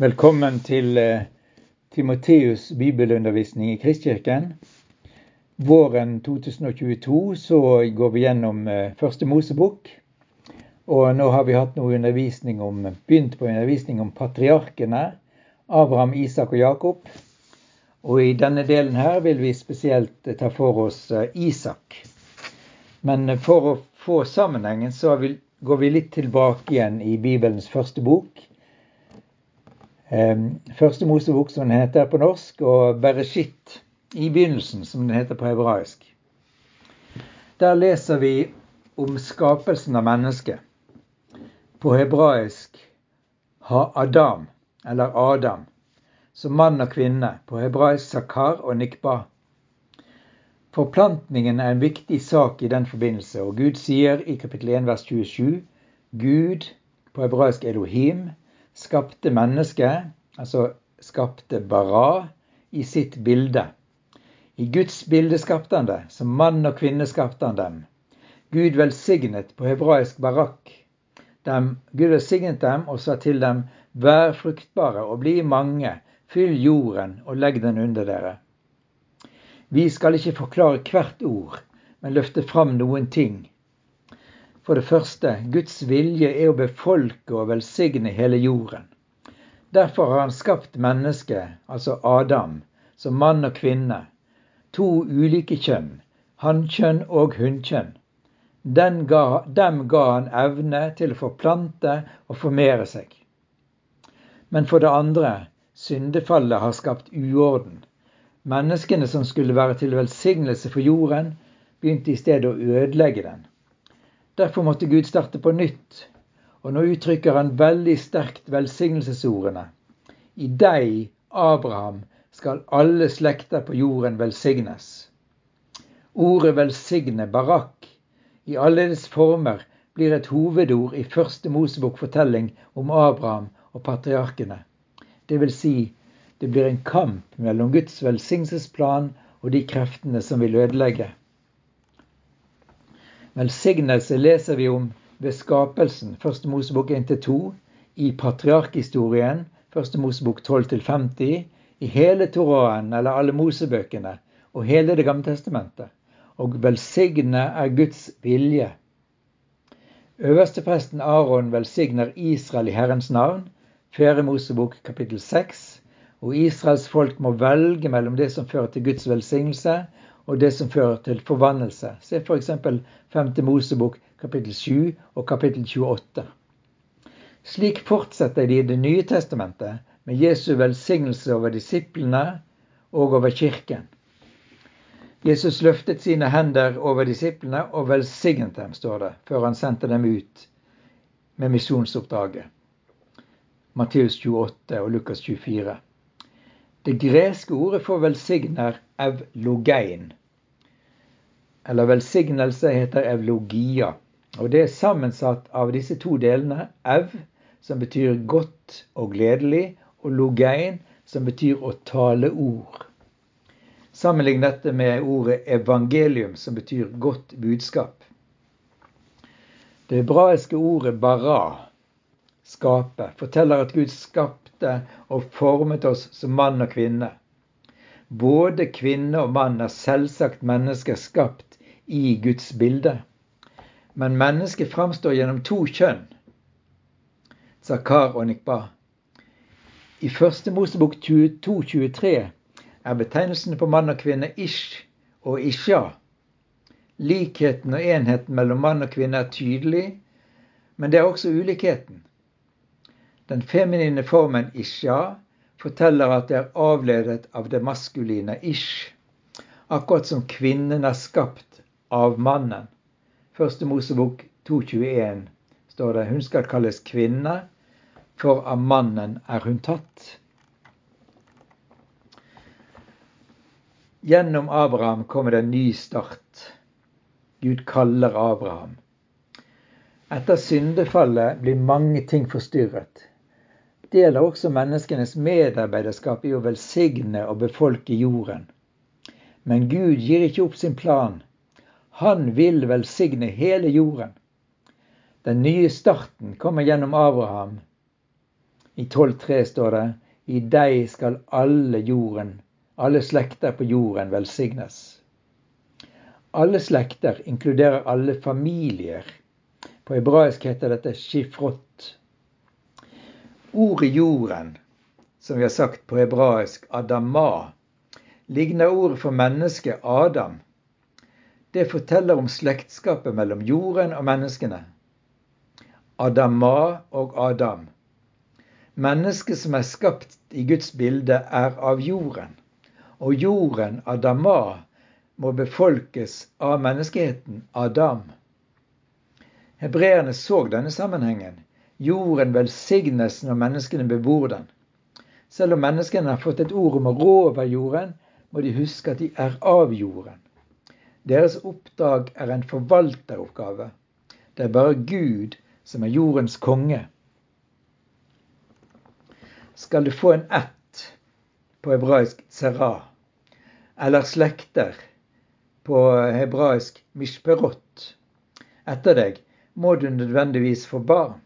Velkommen til eh, Timoteus bibelundervisning i Kristkirken. Våren 2022 så går vi gjennom eh, Første Mosebok. Og nå har vi hatt noe undervisning om, begynt på undervisning om patriarkene. Abraham, Isak og Jakob. Og i denne delen her vil vi spesielt eh, ta for oss Isak. Men for å få sammenhengen så går vi litt tilbake igjen i Bibelens første bok første Mosebok, som den heter på norsk, og Bereshit i begynnelsen, som den heter på hebraisk. Der leser vi om skapelsen av mennesket. På hebraisk ha Adam, eller Adam, som mann og kvinne. På hebraisk sakar og nikba. Forplantningen er en viktig sak i den forbindelse, og Gud sier i kapittel 1 vers 27 Gud, på hebraisk Elohim, skapte mennesket, altså skapte bara, i sitt bilde. I Guds bilde skapte han det, som mann og kvinne skapte han dem. Gud velsignet på hebraisk barakk. dem. Gud velsignet dem og sa til dem, vær fruktbare og bli mange, fyll jorden og legg den under dere. Vi skal ikke forklare hvert ord, men løfte fram noen ting. For det første, Guds vilje er å befolke og velsigne hele jorden. Derfor har han skapt mennesket, altså Adam, som mann og kvinne. To ulike kjønn, hannkjønn og hunnkjønn. Dem ga han evne til å forplante og formere seg. Men for det andre, syndefallet har skapt uorden. Menneskene som skulle være til velsignelse for jorden, begynte i stedet å ødelegge den. Derfor måtte Gud starte på nytt. Og nå uttrykker han veldig sterkt velsignelsesordene. I deg, Abraham, skal alle slekter på jorden velsignes. Ordet velsigne, barak, i alle dets former blir et hovedord i første Mosebok fortelling om Abraham og patriarkene. Det vil si, det blir en kamp mellom Guds velsignelsesplan og de kreftene som vil ødelegge. Velsignelse leser vi om ved skapelsen, første Mosebok 1-2, i patriarkhistorien, første Mosebok 12-50, i hele Toraen eller alle Mosebøkene og hele Det gamle testamentet. Og velsigne er Guds vilje. Øverstepresten Aron velsigner Israel i Herrens navn, Fjerde Mosebok kapittel 6, og Israels folk må velge mellom det som fører til Guds velsignelse, og det som fører til forvandlelse. Se f.eks. 5. Mosebok kapittel 7 og kapittel 28. Slik fortsetter de i Det nye testamentet med Jesu velsignelse over disiplene og over kirken. Jesus løftet sine hender over disiplene og velsignet dem, står det, før han sendte dem ut med misjonsoppdraget. Matteus 28 og Lukas 24. Det greske ordet for velsigner evlogein eller velsignelse heter evlogia. Og det er sammensatt av disse to delene. Ev, som betyr godt og gledelig, og logein, som betyr å tale ord. Sammenlign dette med ordet evangelium, som betyr godt budskap. Det hebraiske ordet bara, skape, forteller at Gud skapte og formet oss som mann og kvinne. Både kvinne og mann er selvsagt mennesker skapt i Guds bilde. Men mennesket framstår gjennom to kjønn, Zakar og Nikba. I første Mosebok 22-23 er betegnelsene på mann og kvinne ish og isha. Likheten og enheten mellom mann og kvinne er tydelig, men det er også ulikheten. Den feminine formen isha forteller at det er avledet av det maskuline ish, akkurat som kvinnen er skapt av mannen. Første Mosebok 2.21 står det hun skal kalles kvinne, for av mannen er hun tatt. Gjennom Abraham kommer det en ny start. Gud kaller Abraham. Etter syndefallet blir mange ting forstyrret. Det gjelder også menneskenes medarbeiderskap i å velsigne og befolke jorden. Men Gud gir ikke opp sin plan. Han vil velsigne hele jorden. Den nye starten kommer gjennom Abraham. I 12.3 står det i deg skal alle jorden, alle slekter på jorden velsignes. Alle slekter inkluderer alle familier. På hebraisk heter dette shifrot. Ordet jorden, som vi har sagt på hebraisk adama, ligner ordet for mennesket Adam. Det forteller om slektskapet mellom jorden og menneskene. Adama og Adam. Mennesket som er skapt i Guds bilde, er av jorden. Og jorden, Adama, må befolkes av menneskeheten, Adam. Hebreerne så denne sammenhengen. Jorden velsignes når menneskene bebor den. Selv om menneskene har fått et ord om å rå over jorden, må de huske at de er av jorden. Deres oppdrag er en forvalteroppgave. Det er bare Gud som er jordens konge. Skal du få en ett på hebraisk serah, eller slekter på hebraisk mishperot etter deg, må du nødvendigvis få barn.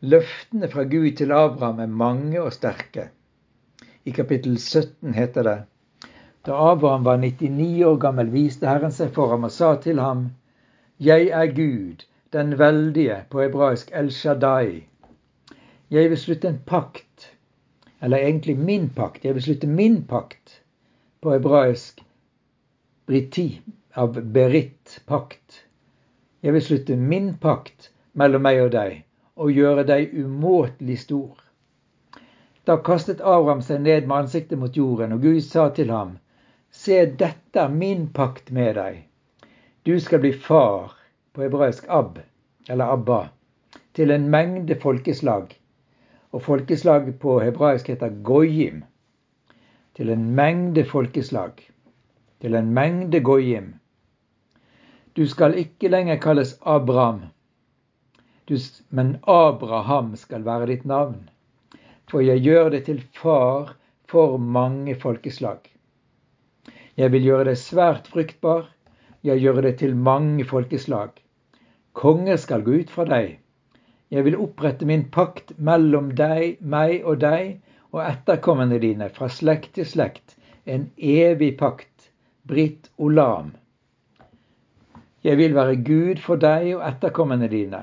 Løftene fra Gud til Abraham er mange og sterke. I kapittel 17 heter det da Abraham var 99 år gammel, viste Herren seg for ham og sa til ham, Jeg er Gud, den veldige, på hebraisk El Shaddai. Jeg vil slutte en pakt, eller egentlig min pakt. Jeg vil slutte min pakt på hebraisk briti, av berit, pakt. Jeg vil slutte min pakt mellom meg og deg, og gjøre deg umåtelig stor. Da kastet Abraham seg ned med ansiktet mot jorden, og Gud sa til ham, Se, dette er min pakt med deg. Du skal bli far, på hebraisk ab, eller abba, til en mengde folkeslag. Og folkeslag på hebraisk heter goyim. Til en mengde folkeslag. Til en mengde goyim. Du skal ikke lenger kalles Abraham, men Abraham skal være ditt navn. For jeg gjør det til far for mange folkeslag. Jeg vil gjøre deg svært fryktbar, jeg gjøre deg til mange folkeslag. Konger skal gå ut fra deg. Jeg vil opprette min pakt mellom deg, meg og deg og etterkommerne dine fra slekt til slekt, en evig pakt, Britt Olam. Jeg vil være Gud for deg og etterkommerne dine.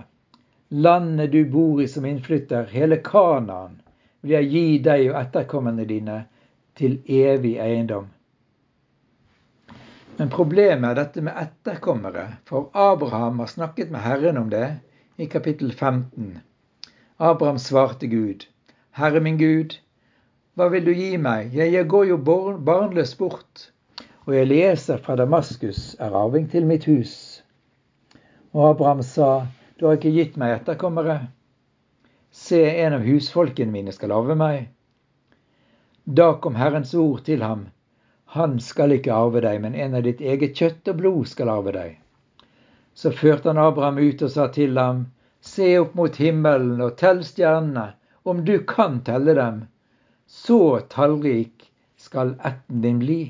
Landet du bor i som innflytter, hele Kanaan, vil jeg gi deg og etterkommerne dine til evig eiendom. Men problemet er dette med etterkommere, for Abraham har snakket med Herren om det i kapittel 15. Abraham svarte Gud, Herre min Gud, hva vil du gi meg? Jeg går jo barnløs bort, og jeg leser fra Damaskus er arving til mitt hus. Og Abraham sa, du har ikke gitt meg etterkommere. Se, en av husfolkene mine skal arve meg. Da kom Herrens ord til ham. Han skal ikke arve deg, men en av ditt eget kjøtt og blod skal arve deg. Så førte han Abraham ut og sa til ham, Se opp mot himmelen og tell stjernene, om du kan telle dem. Så tallrik skal ætten din bli.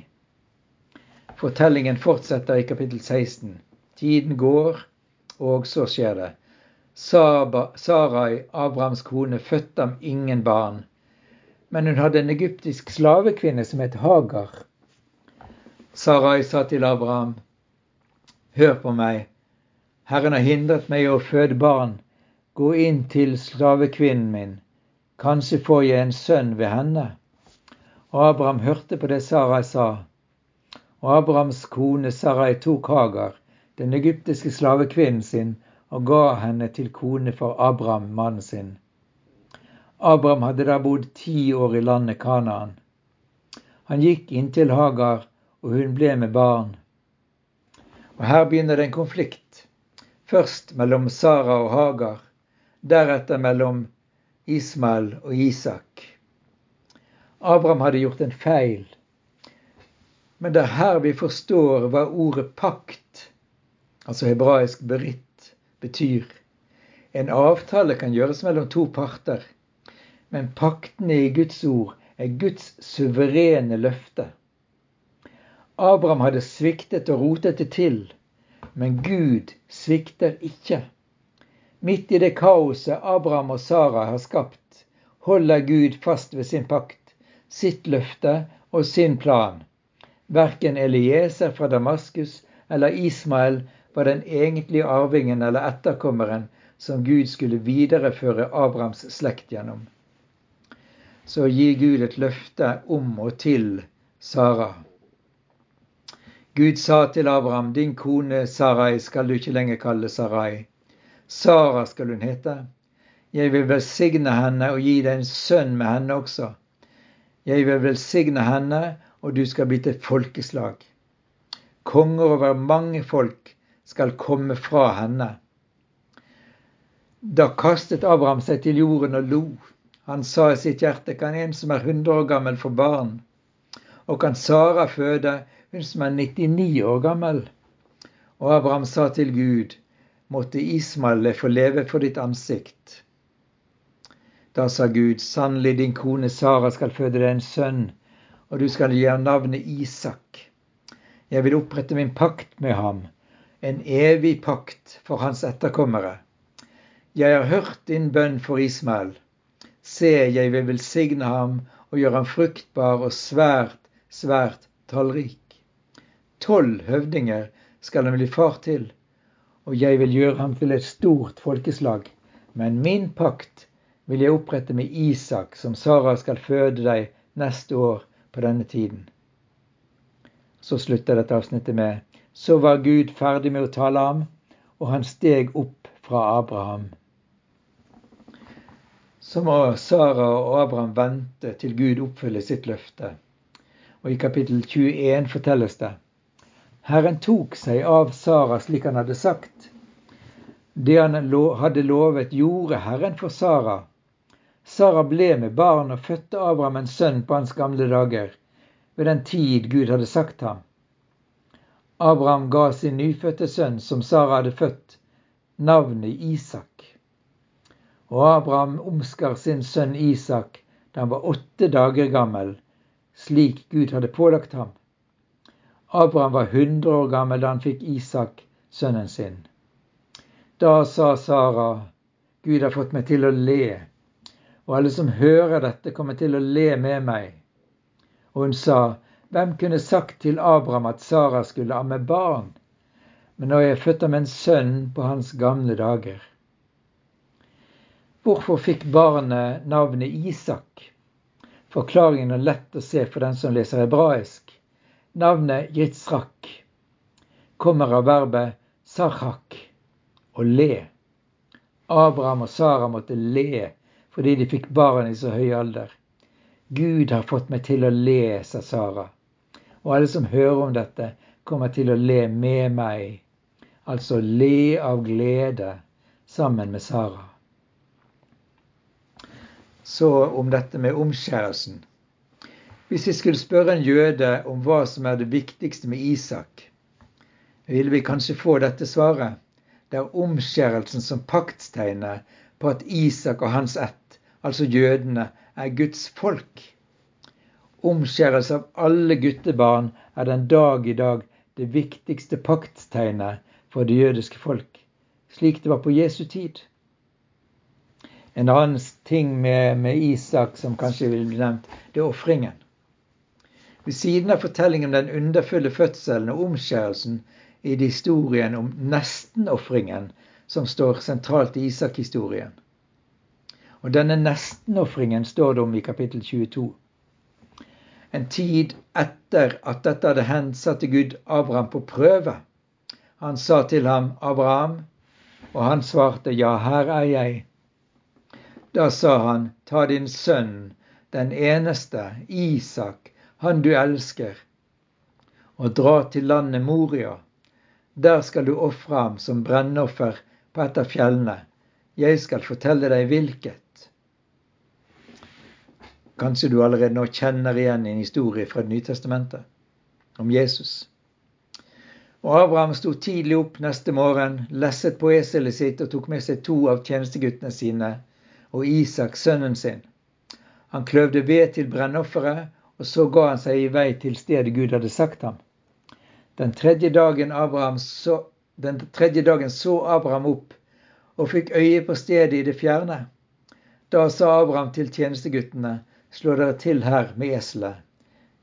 Fortellingen fortsetter i kapittel 16. Tiden går, og så skjer det. Sarai, Abrahams kone, fødte ham ingen barn. Men hun hadde en egyptisk slavekvinne som het Hagar. Sarai sa til Abraham, Hør på meg, Herren har hindret meg å føde barn. Gå inn til slavekvinnen min, kanskje får jeg en sønn ved henne. Og Abraham hørte på det Sarai sa. Og Abrahams kone Sarai tok Hagar, den egyptiske slavekvinnen sin, og ga henne til kone for Abraham, mannen sin. Abraham hadde da bodd ti år i landet Kanaan. Han gikk inn til Hagar og hun ble med barn. Og Her begynner det en konflikt. Først mellom Sara og Hagar, deretter mellom Ismael og Isak. Abraham hadde gjort en feil. Men det er her vi forstår hva ordet pakt, altså hebraisk beritt, betyr. En avtale kan gjøres mellom to parter, men paktene i Guds ord er Guds suverene løfte. Abraham hadde sviktet og rotet det til, men Gud svikter ikke. Midt i det kaoset Abraham og Sara har skapt, holder Gud fast ved sin pakt, sitt løfte og sin plan. Verken Elieser fra Damaskus eller Ismael var den egentlige arvingen eller etterkommeren som Gud skulle videreføre Abrahams slekt gjennom. Så gir Gud et løfte om og til Sara. Gud sa til Abraham, din kone Sarai skal du ikke lenger kalle Sarai. Sara skal hun hete. Jeg vil velsigne henne og gi deg en sønn med henne også. Jeg vil velsigne henne, og du skal bli til folkeslag. Konger over mange folk skal komme fra henne. Da kastet Abraham seg til jorden og lo. Han sa i sitt hjerte, kan en som er 100 år gammel, få barn? Og kan Sara føde, som er 99 år gammel? Og Abraham sa til Gud, måtte Ismael få leve for ditt ansikt. Da sa Gud, sannelig din kone Sara skal føde deg en sønn, og du skal gi ham navnet Isak. Jeg vil opprette min pakt med ham, en evig pakt for hans etterkommere. Jeg har hørt din bønn for Ismael. Se, jeg vil velsigne ham og gjøre ham fruktbar og svært, svært tallrik. Tolv høvdinger skal han bli far til, og jeg vil gjøre ham til et stort folkeslag. Men min pakt vil jeg opprette med Isak, som Sara skal føde deg neste år på denne tiden. Så slutter dette avsnittet med Så var Gud ferdig med å tale ham, og han steg opp fra Abraham så må Sara og Abraham vente til Gud oppfyller sitt løfte. Og I kapittel 21 fortelles det Herren tok seg av Sara slik han hadde sagt. Det han hadde lovet, gjorde Herren for Sara. Sara ble med barn og fødte Abraham en sønn på hans gamle dager, ved den tid Gud hadde sagt ham. Abraham ga sin nyfødte sønn, som Sara hadde født, navnet Isak. Og Abraham omskar sin sønn Isak da han var åtte dager gammel, slik Gud hadde pålagt ham. Abraham var hundre år gammel da han fikk Isak, sønnen sin. Da sa Sara, Gud har fått meg til å le, og alle som hører dette, kommer til å le med meg. Og hun sa, hvem kunne sagt til Abraham at Sara skulle amme barn? Men nå er jeg født ham en sønn på hans gamle dager. Hvorfor fikk barnet navnet Isak? Forklaringen er lett å se for den som leser hebraisk. Navnet Yitzrak kommer av verbet sarhak, å le. Abraham og Sara måtte le fordi de fikk barn i så høy alder. Gud har fått meg til å le, sa Sara. Og alle som hører om dette, kommer til å le med meg. Altså le av glede sammen med Sara. Så om dette med omskjærelsen. Hvis vi skulle spørre en jøde om hva som er det viktigste med Isak, ville vi kanskje få dette svaret. Det er omskjærelsen som paktstegnet på at Isak og hans ett, altså jødene, er Guds folk. Omskjærelse av alle guttebarn er den dag i dag det viktigste paktstegnet for det jødiske folk, slik det var på Jesu tid. En annen ting med, med Isak som kanskje vil bli nevnt, det er ofringen. Ved siden av fortellingen om den underfulle fødselen og omskjærelsen i det historien om nestenofringen som står sentralt i Isak-historien. Og denne nestenofringen står det om i kapittel 22. En tid etter at dette hadde hendt, satte Gud Abraham på prøve. Han sa til ham, 'Abraham', og han svarte, 'Ja, her er jeg'. Da sa han, ta din sønn, den eneste, Isak, han du elsker, og dra til landet Moria. Der skal du ofre ham som brennoffer på et av fjellene. Jeg skal fortelle deg hvilket. Kanskje du allerede nå kjenner igjen en historie fra Det nye testamentet om Jesus. Og Abraham sto tidlig opp neste morgen, lesset på eselet sitt og tok med seg to av tjenesteguttene sine og Isak sønnen sin. Han kløvde ved til brennofferet, og så ga han seg i vei til stedet Gud hadde sagt ham. Den tredje dagen, så, den tredje dagen så Abraham opp og fikk øye på stedet i det fjerne. Da sa Abraham til tjenesteguttene, slå dere til her med eselet.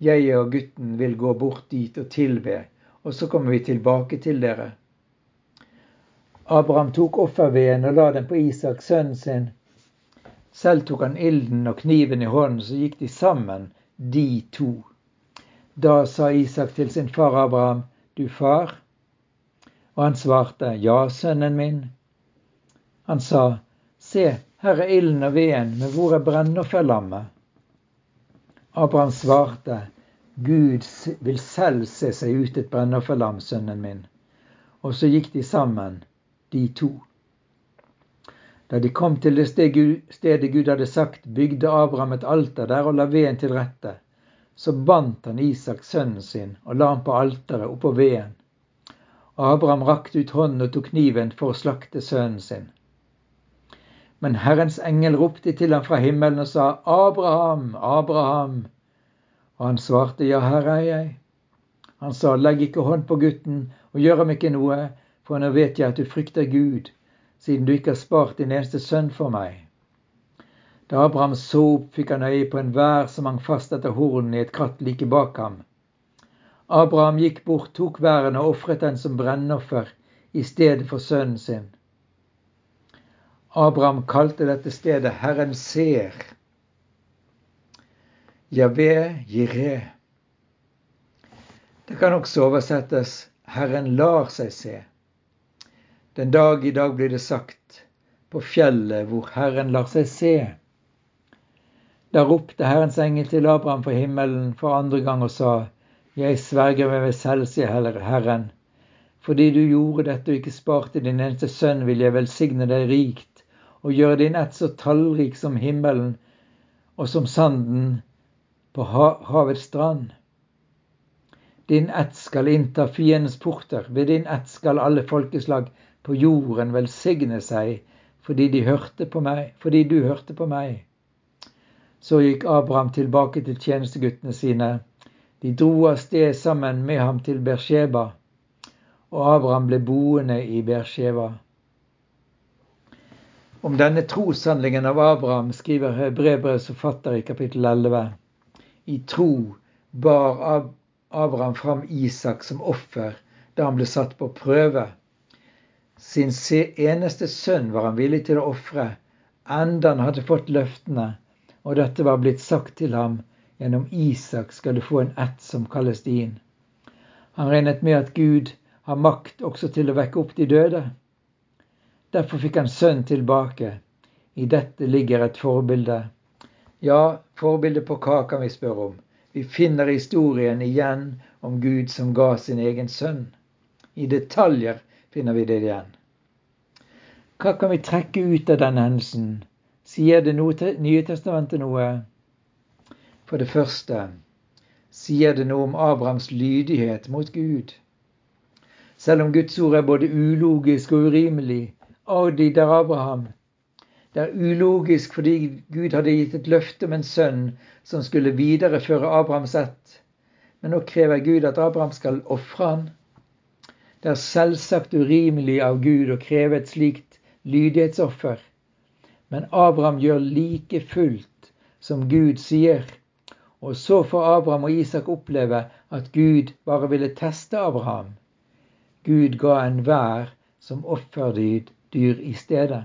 Jeg og gutten vil gå bort dit og tilbe, og så kommer vi tilbake til dere. Abraham tok offerveden og la den på Isak, sønnen sin. Selv tok han ilden og kniven i hånden, så gikk de sammen, de to. Da sa Isak til sin far Abraham, du far? Og han svarte, ja, sønnen min. Han sa, se, her er ilden og veden, men hvor er brennofferlammet? Abraham svarte, Gud vil selv se seg ut et brennofferlam, sønnen min. Og så gikk de sammen, de to. Da de kom til det stedet Gud hadde sagt, bygde Abraham et alter der og la veden til rette. Så bandt han Isak, sønnen sin, og la ham på alteret oppå veden. Abraham rakte ut hånden og tok kniven for å slakte sønnen sin. Men Herrens engel ropte til ham fra himmelen og sa, Abraham, Abraham. Og han svarte, Ja, her er jeg. Han sa, Legg ikke hånd på gutten og gjør ham ikke noe, for nå vet jeg at du frykter Gud, siden du ikke har spart din eneste sønn for meg. Da Abraham så opp, fikk han øye på en vær som hang fast etter hornene i et kratt like bak ham. Abraham gikk bort, tok væren og ofret den som brennoffer i stedet for sønnen sin. Abraham kalte dette stedet Herren ser. Javé Jireh. Det kan også oversettes Herren lar seg se. Den dag i dag blir det sagt på fjellet hvor Herren lar seg se. Da ropte Herrens engel til Abraham fra himmelen for andre gang og sa, Jeg sverger ved meg selv, sier Herren. Fordi du gjorde dette og ikke sparte din eneste sønn, vil jeg velsigne deg rikt og gjøre din ett så tallrik som himmelen og som sanden på havets strand. Din ett skal innta fiendens porter, ved din ett skal alle folkeslag på jorden velsigne seg fordi de hørte på meg, fordi du hørte på meg. Så gikk Abraham tilbake til tjenesteguttene sine. De dro av sted sammen med ham til Bersheba, og Abraham ble boende i Bersheba. Om denne troshandlingen av Abraham skriver brevbrevets forfatter i kapittel 11. I tro bar Abraham fram Isak som offer da han ble satt på prøve. Sin eneste sønn var han villig til å ofre, enda han hadde fått løftene, og dette var blitt sagt til ham gjennom Isak skal du få en ett som kalles din. Han regnet med at Gud har makt også til å vekke opp de døde. Derfor fikk han sønn tilbake. I dette ligger et forbilde. Ja, forbilde på hva kan vi spørre om? Vi finner historien igjen om Gud som ga sin egen sønn. I detaljer finner vi det igjen. Hva kan vi trekke ut av denne hendelsen? Sier Det nye testamentet noe? For det første sier det noe om Abrahams lydighet mot Gud. Selv om Guds ord er både ulogisk og urimelig, adlyder Abraham. Det er ulogisk fordi Gud hadde gitt et løfte om en sønn som skulle videreføre Abrahams ett. Men nå krever Gud at Abraham skal ofre han. Det er selvsagt urimelig av Gud å kreve et slikt lydighetsoffer. Men Abraham gjør like fullt som Gud sier. Og så får Abraham og Isak oppleve at Gud bare ville teste Abraham. Gud ga enhver som offerdyd dyr i stedet.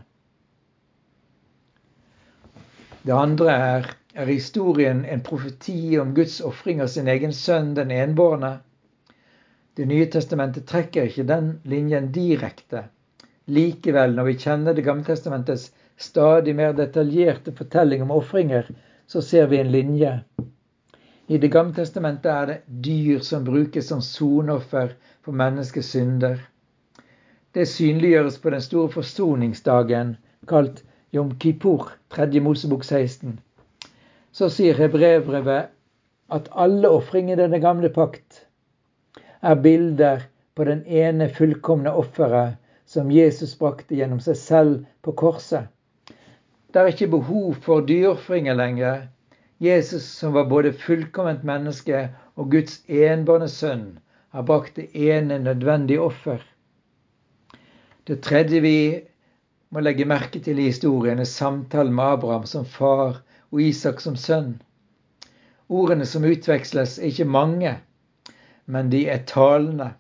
Det andre er, er historien en profeti om Guds ofring av sin egen sønn, den enbårne. Det nye testamentet trekker ikke den linjen direkte. Likevel, når vi kjenner Det gamle testamentets stadig mer detaljerte fortelling om ofringer, så ser vi en linje. I Det gamle testamentet er det dyr som brukes som sonoffer for menneskets synder. Det synliggjøres på den store forsoningsdagen, kalt Jom Kippur, 3. Mosebok 16. Så sier hebreerbrevet at alle ofringene i denne gamle pakt er bilder på den ene fullkomne offeret som Jesus brakte gjennom seg selv på korset. Det er ikke behov for dyreofringer lenger. Jesus, som var både fullkomment menneske og Guds enbårne sønn, har brakt det ene nødvendige offer. Det tredje vi må legge merke til i historien, er samtalen med Abraham som far og Isak som sønn. Ordene som utveksles, er ikke mange, men de er talende.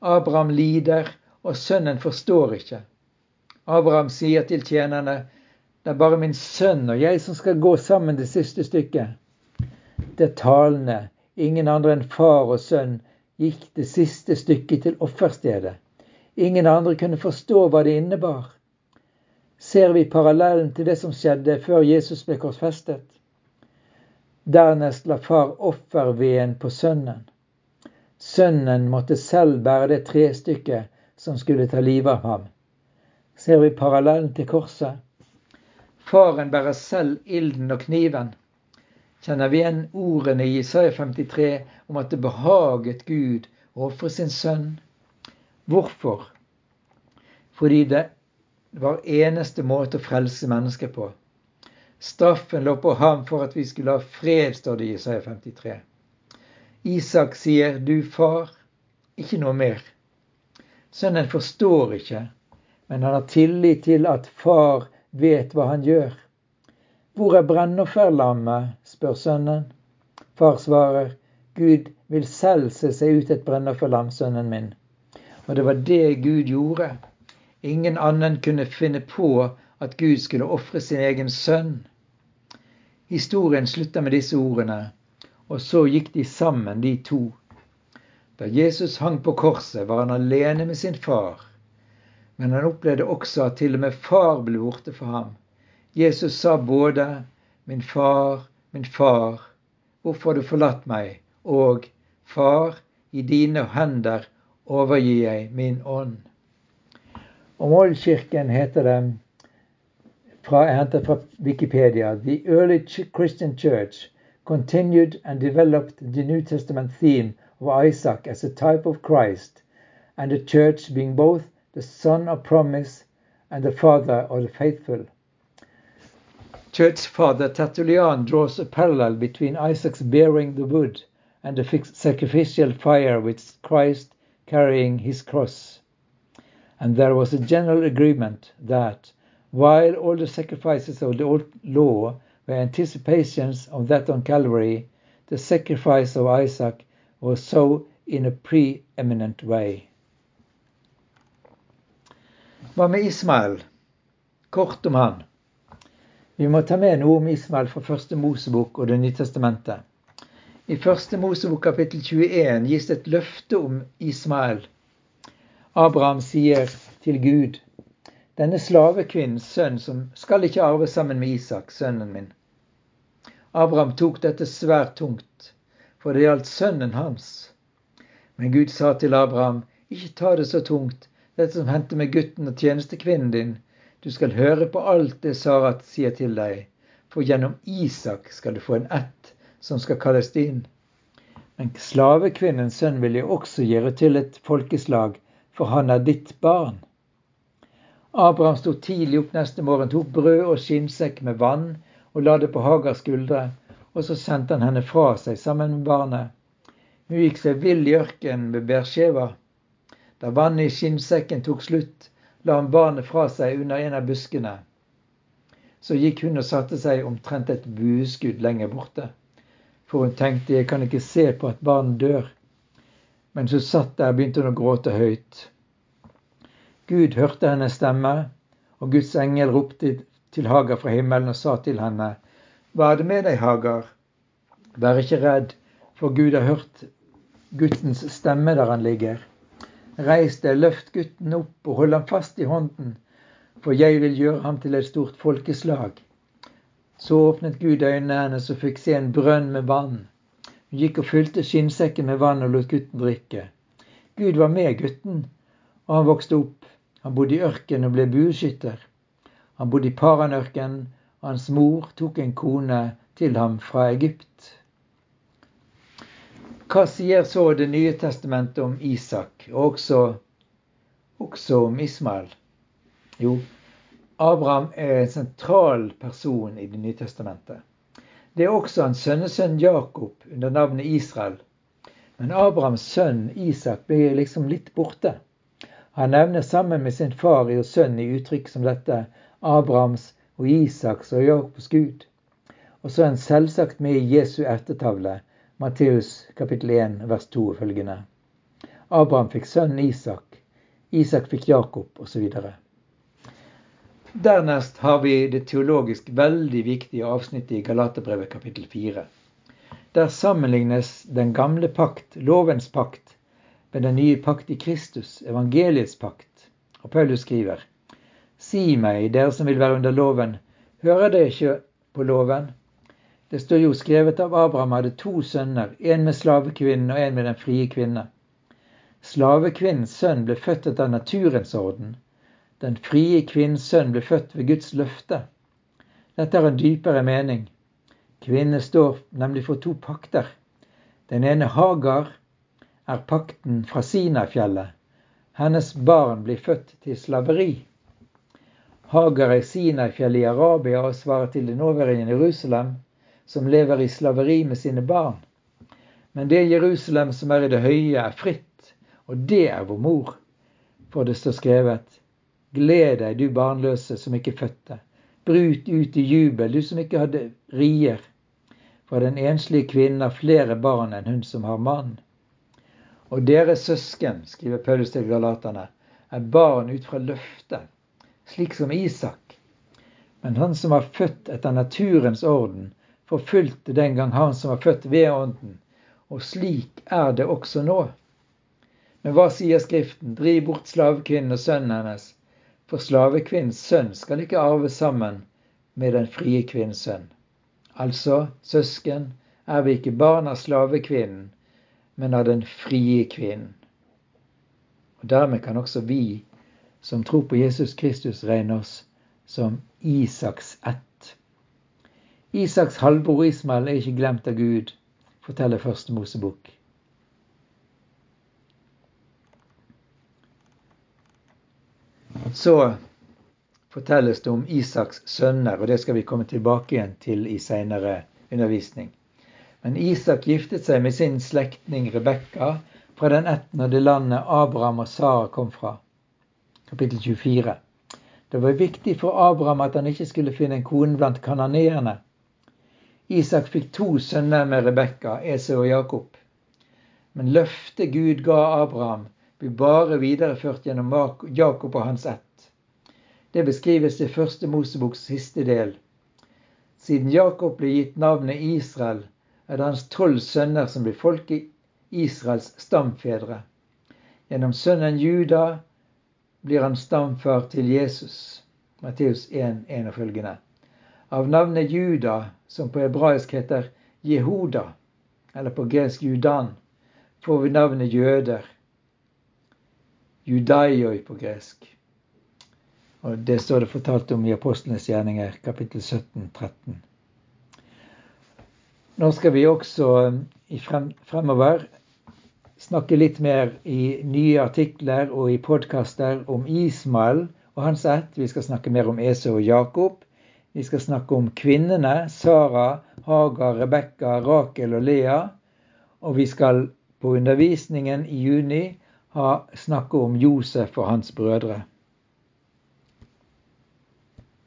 Abraham lider, og sønnen forstår ikke. Abraham sier til tjenerne, det er bare min sønn og jeg som skal gå sammen det siste stykket. Det talende. Ingen andre enn far og sønn gikk det siste stykket til offerstedet. Ingen andre kunne forstå hva det innebar. Ser vi parallellen til det som skjedde før Jesus ble korsfestet? Dernest la far offerveden på sønnen. Sønnen måtte selv bære det trestykket som skulle ta livet av ham. Ser vi parallellen til korset? Faren bærer selv ilden og kniven kjenner vi igjen ordene i Isaiah 53 om at det behaget Gud å ofre sin sønn. Hvorfor? Fordi det var eneste måte å frelse mennesker på. Straffen lå på ham for at vi skulle ha fred, står det i Isaiah 53. Isak sier 'du far', ikke noe mer. Sønnen forstår ikke, men han har tillit til at far vet hva han gjør. Hvor er brennofferlammet? spør sønnen. Far svarer, Gud vil selv se seg ut et brennofferlam, sønnen min. Og det var det Gud gjorde. Ingen annen kunne finne på at Gud skulle ofre sin egen sønn. Historien slutter med disse ordene, og så gikk de sammen, de to. Da Jesus hang på korset, var han alene med sin far. Men han opplevde også at til og med far ble borte for ham. Jesus sa både 'Min far, min far, hvorfor har du forlatt meg?' og 'Far, i dine hender overgir jeg min ånd'. Om Oldkirken heter det fra, jeg henter fra Wikipedia The early Christian church continued and developed the New Testament theme of Isaac as a type of Christ, and the church being both the son of promise and the father of the faithful. Church father Tertullian draws a parallel between Isaac's bearing the wood and the sacrificial fire with Christ carrying his cross. And there was a general agreement that while all the sacrifices of the old law were anticipations of that on Calvary, the sacrifice of Isaac was so in a preeminent way. Hva med Ismael? Kort om han. Vi må ta med noe om Ismael fra første Mosebok og Det nye testamentet. I første Mosebok kapittel 21 gis det et løfte om Ismael. Abraham sier til Gud, denne slavekvinnens sønn som skal ikke arve sammen med Isak, sønnen min. Abraham tok dette svært tungt, for det gjaldt sønnen hans. Men Gud sa til Abraham, ikke ta det så tungt, dette som hendte med gutten og tjenestekvinnen din, du skal høre på alt det Sara sier til deg, for gjennom Isak skal du få en ett som skal kalles din. Men slavekvinnens sønn vil jeg også gjøre til et folkeslag, for han er ditt barn. Abraham sto tidlig opp neste morgen, tok brød og skinnsekk med vann og la det på Hagars skuldre, og så sendte han henne fra seg sammen med barnet. Hun gikk seg vill i ørkenen ved Berskjeva. Da vannet i skinnsekken tok slutt, la han barnet fra seg under en av buskene. Så gikk hun og satte seg omtrent et bueskudd lenger borte. For hun tenkte jeg kan ikke se på at barnet dør. Mens hun satt der, begynte hun å gråte høyt. Gud hørte hennes stemme, og Guds engel ropte til Hagar fra himmelen og sa til henne, Hva er det med deg, Hagar? Vær ikke redd, for Gud har hørt guttens stemme der han ligger. Reis deg, løft gutten opp og hold ham fast i hånden, for jeg vil gjøre ham til et stort folkeslag. Så åpnet Gud øynene hennes og fikk se en brønn med vann. Hun gikk og fylte skinnsekken med vann og lot gutten drikke. Gud var med gutten, og han vokste opp. Han bodde i ørkenen og ble bueskytter. Han bodde i Paranørken. og hans mor tok en kone til ham fra Egypt. Hva sier så Det nye testamentet om Isak, og også, også om Ismael? Jo, Abraham er en sentral person i Det nye testamentet. Det er også hans sønnesønn Jakob under navnet Israel. Men Abrahams sønn Isak blir liksom litt borte. Han nevner sammen med sin far og sønn i uttrykk som dette Abrahams og Isaks og Jakobs Gud. Og så er han selvsagt med i Jesu ertetavle, Matteus kapittel 1 vers 2 og følgende. Abraham fikk sønnen Isak, Isak fikk Jakob osv. Dernest har vi det teologisk veldig viktige avsnittet i Galaterbrevet kapittel 4. Der sammenlignes den gamle pakt, lovens pakt, med den nye pakt i Kristus, evangeliets pakt. Og Paulus skriver, Si meg, dere som vil være under loven, hører dere ikke på loven? Det står jo skrevet av Abraham hadde to sønner, en med slavekvinnen og en med den frie kvinne. Slavekvinnens sønn ble født etter naturens orden den frie kvinnens sønn ble født ved Guds løfte. Dette har en dypere mening. Kvinnen står nemlig for to pakter. Den ene Hagar er pakten fra Sinafjellet. Hennes barn blir født til slaveri. Hagar i Sinai-fjellet i Arabia og svarer til det nåværende Jerusalem, som lever i slaveri med sine barn. Men det Jerusalem som er i det høye, er fritt, og det er vår mor. For det står skrevet Gled deg, du barnløse som ikke fødte. Brut ut i jubel, du som ikke hadde rier. For den enslige kvinnen har flere barn enn hun som har mann. Og deres søsken, skriver Paulus til galaterne, er barn ut fra løftet, slik som Isak. Men han som var født etter naturens orden, forfulgte den gang han som var født ved ånden. Og slik er det også nå. Men hva sier Skriften? Driv bort slavekvinnen og sønnen hennes, for slavekvinnens sønn skal ikke arve sammen med den frie kvinnens sønn. Altså, søsken, er vi ikke barn av slavekvinnen, men av den frie kvinnen. Og Dermed kan også vi som tror på Jesus Kristus, regner oss som Isaks ett. Isaks halvbror Ismael er ikke glemt av Gud, forteller Første Mosebok. Så fortelles det om Isaks sønner, og det skal vi komme tilbake igjen til i seinere undervisning. Men Isak giftet seg med sin slektning Rebekka fra den ætten og det landet Abraham og Sara kom fra. Kapittel 24. Det var viktig for Abraham at han ikke skulle finne en kone blant kananeerne. Isak fikk to sønner med Rebekka, Esau og Jakob. Men løftet Gud ga Abraham, blir bare videreført gjennom Jakob og hans ett. Det beskrives i første Moseboks siste del. Siden Jakob ble gitt navnet Israel, er det hans tolv sønner som blir folket Israels stamfedre. Gjennom sønnen Juda blir han stamfar til Jesus. Matteus 1, 1 og følgende. Av navnet Juda, som på hebraisk heter Jehuda, eller på gresk Judan, får vi navnet jøder judaioi på gresk. Og Det står det fortalt om i Apostlenes gjerninger, kapittel 17, 13. Nå skal vi også eh, frem, fremover snakke litt mer i nye artikler og i podkaster om Ismael og hans ett. Vi skal snakke mer om Esau og Jakob. Vi skal snakke om kvinnene Sara, Hagar, Rebekka, Rakel og Lea. Og vi skal på undervisningen i juni ha snakke om Josef og hans brødre.